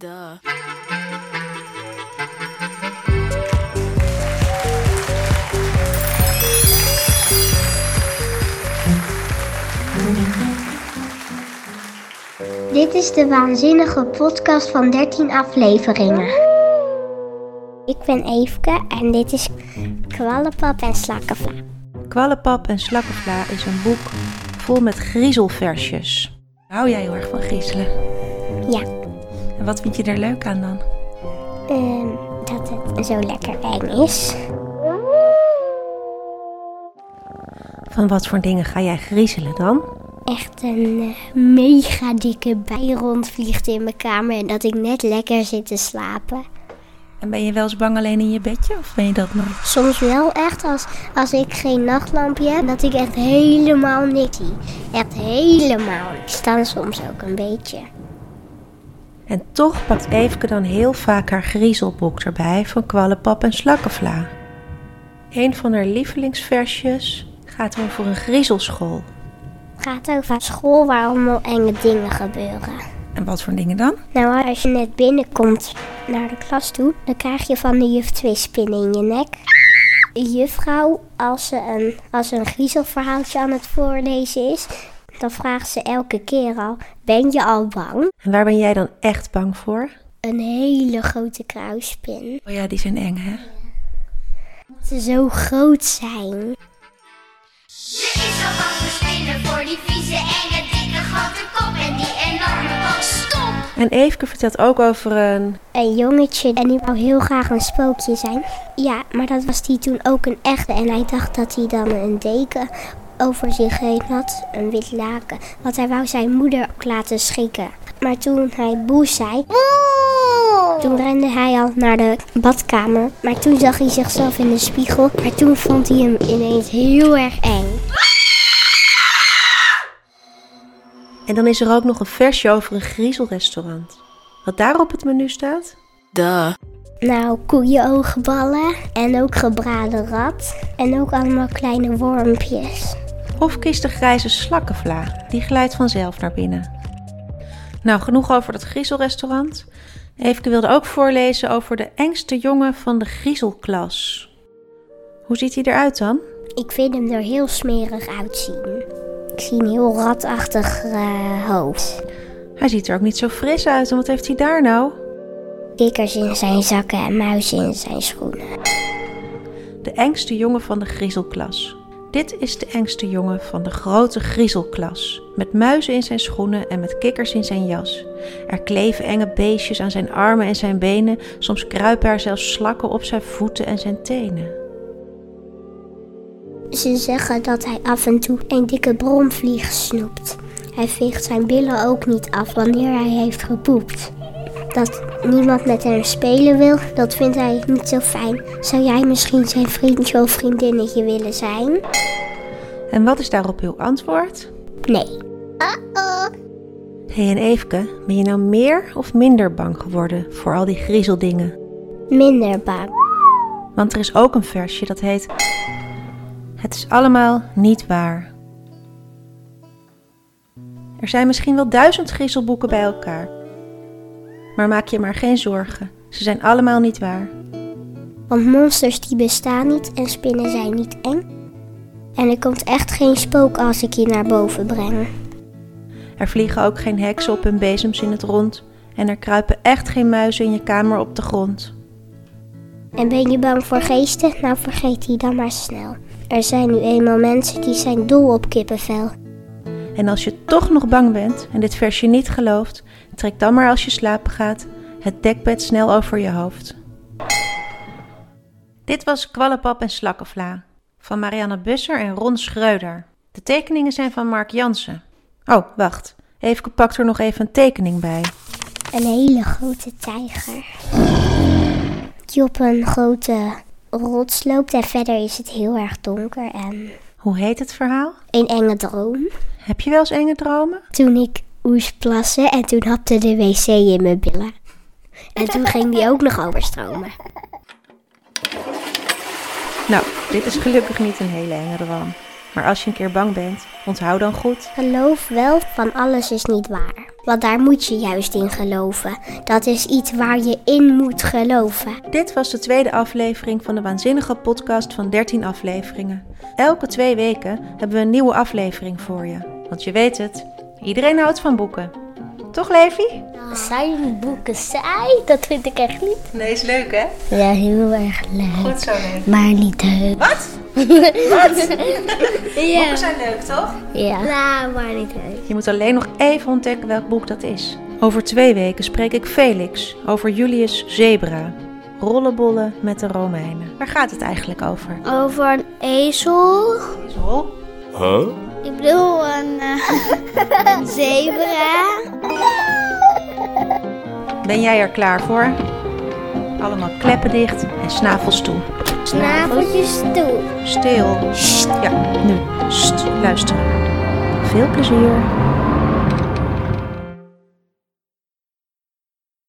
Duh. Dit is de waanzinnige podcast van 13 afleveringen. Ik ben Eefke en dit is Kwallenpap en Slakkenvla. Kwallenpap en Slakkenvla is een boek vol met griezelversjes. Hou jij heel erg van griezelen? Ja, En wat vind je er leuk aan dan? ehm, dat het zo lekker eng is. Van wat voor dingen ga jij griezelen dan? Echt een eh, mega dikke bij rondvliegt in mijn kamer en dat ik net lekker zit te slapen. En ben je wel eens bang alleen in je bedje of ben je dat nooit? Soms wel echt als, als ik geen nachtlampje heb, dat ik echt helemaal niks zie. Echt helemaal. Ik sta soms ook een beetje. En toch pakt Eefke dan heel vaak haar griezelboek erbij van Kwallenpap en Slakkenvla. Een van haar lievelingsversjes gaat over een griezelschool. Het gaat over school waar allemaal enge dingen gebeuren. En wat voor dingen dan? Nou, als je net binnenkomt naar de klas toe, dan krijg je van de juf twee spinnen in je nek. De juffrouw, als ze een, als ze een griezelverhaaltje aan het voorlezen is, dan vraagt ze elke keer al, ben je al bang? En waar ben jij dan echt bang voor? Een hele grote kruispin. Oh ja, die zijn eng hè? Dat ze zo groot zijn. Je is zo bang voor spinnen, voor die vieze, enge, dikke, grote kop en die enorme bal. Stop! En Eefke vertelt ook over een... Een jongetje en die wou heel graag een spookje zijn. Ja, maar dat was die toen ook een echte. En hij dacht dat hij dan een deken over zich heen had, een wit laken. Want hij wou zijn moeder ook laten schrikken. Maar toen hij boe zei, toen rende hij al naar de badkamer. Maar toen zag hij zichzelf in de spiegel. Maar toen vond hij hem ineens heel erg eng. En dan is er ook nog een versje over een griezelrestaurant. Wat daar op het menu staat? Duh. Nou, koeienoogballen en ook gebraden rat. En ook allemaal kleine wormpjes. Of kies de grijze slakkenvla, die glijdt vanzelf naar binnen. Nou, genoeg over dat griezelrestaurant. Eefke wilde ook voorlezen over de engste jongen van de griezelklas. Hoe ziet hij eruit dan? Ik vind hem er heel smerig uitzien. Ik zie een heel ratachtig eh, hoofd. Hij ziet er ook niet zo fris uit. En wat heeft hij daar nou? Kikkers in zijn zakken en muizen in zijn schoenen. De engste jongen van de griezelklas. Dit is de engste jongen van de grote griezelklas. Met muizen in zijn schoenen en met kikkers in zijn jas. Er kleven enge beestjes aan zijn armen en zijn benen. Soms kruipen er zelfs slakken op zijn voeten en zijn tenen. Ze zeggen dat hij af en toe een dikke bromvlieg snoept. Hij veegt zijn billen ook niet af wanneer hij heeft gepoept. Dat niemand met hem spelen wil, dat vindt hij niet zo fijn. Zou jij misschien zijn vriendje of vriendinnetje willen zijn? En wat is daarop uw antwoord? Nee. Hé hey en Eefke, ben je nou meer of minder bang geworden voor al die griezeldingen? Minder bang. Want er is ook een versje dat heet Het is allemaal niet waar. Er zijn misschien wel duizend griezelboeken bij elkaar. Maar maak je maar geen zorgen, ze zijn allemaal niet waar. Want monsters die bestaan niet en spinnen zijn niet eng. En er komt echt geen spook als ik je naar boven breng. Er vliegen ook geen heksen op hun bezems in het rond. En er kruipen echt geen muizen in je kamer op de grond. En ben je bang voor geesten? Nou vergeet die dan maar snel. Er zijn nu eenmaal mensen die zijn dol op kippenvel. En als je toch nog bang bent en dit versje niet gelooft, trek dan maar als je slapen gaat het dekbed snel over je hoofd. Dit was Kwallenpap en Slakkenvla van Marianne Busser en Ron Schreuder. De tekeningen zijn van Mark Jansen. Oh, wacht. Even pakt er nog even een tekening bij. Een hele grote tijger. Die op een grote rots loopt en verder is het heel erg donker en Hoe heet het verhaal? een enge droom. Heb je wel eens enge dromen? Toen ik moest plassen en toen hapte de wc in mijn billen. En toen ging die ook nog overstromen. Nou, dit is gelukkig niet een hele enge droom. Maar als je een keer bang bent, onthoud dan goed. Geloof wel van alles is niet waar. Want daar moet je juist in geloven. Dat is iets waar je in moet geloven. Dit was de tweede aflevering van de waanzinnige podcast van 13 afleveringen. Elke twee weken hebben we een nieuwe aflevering voor je. Want je weet het, iedereen houdt van boeken. Toch, Levi? Zijn boeken saai? Dat vind ik echt niet. Nee, is leuk hè? Ja, heel erg leuk. Goed zo, Levi. Maar niet leuk. Wat? Ja. Boeken zijn leuk, toch? Ja. Nou, maar niet leuk. Je moet alleen nog even ontdekken welk boek dat is. Over twee weken spreek ik Felix over Julius Zebra. Rollenbollen met de Romeinen. Waar gaat het eigenlijk over? Over een ezel. Ik bedoel een, eh, een zebra. Ben jij er klaar voor? Allemaal kleppen dicht en snavels toe. Snaveltjes toe. Stil. Ja, nu. Sst, luisteren. Veel plezier.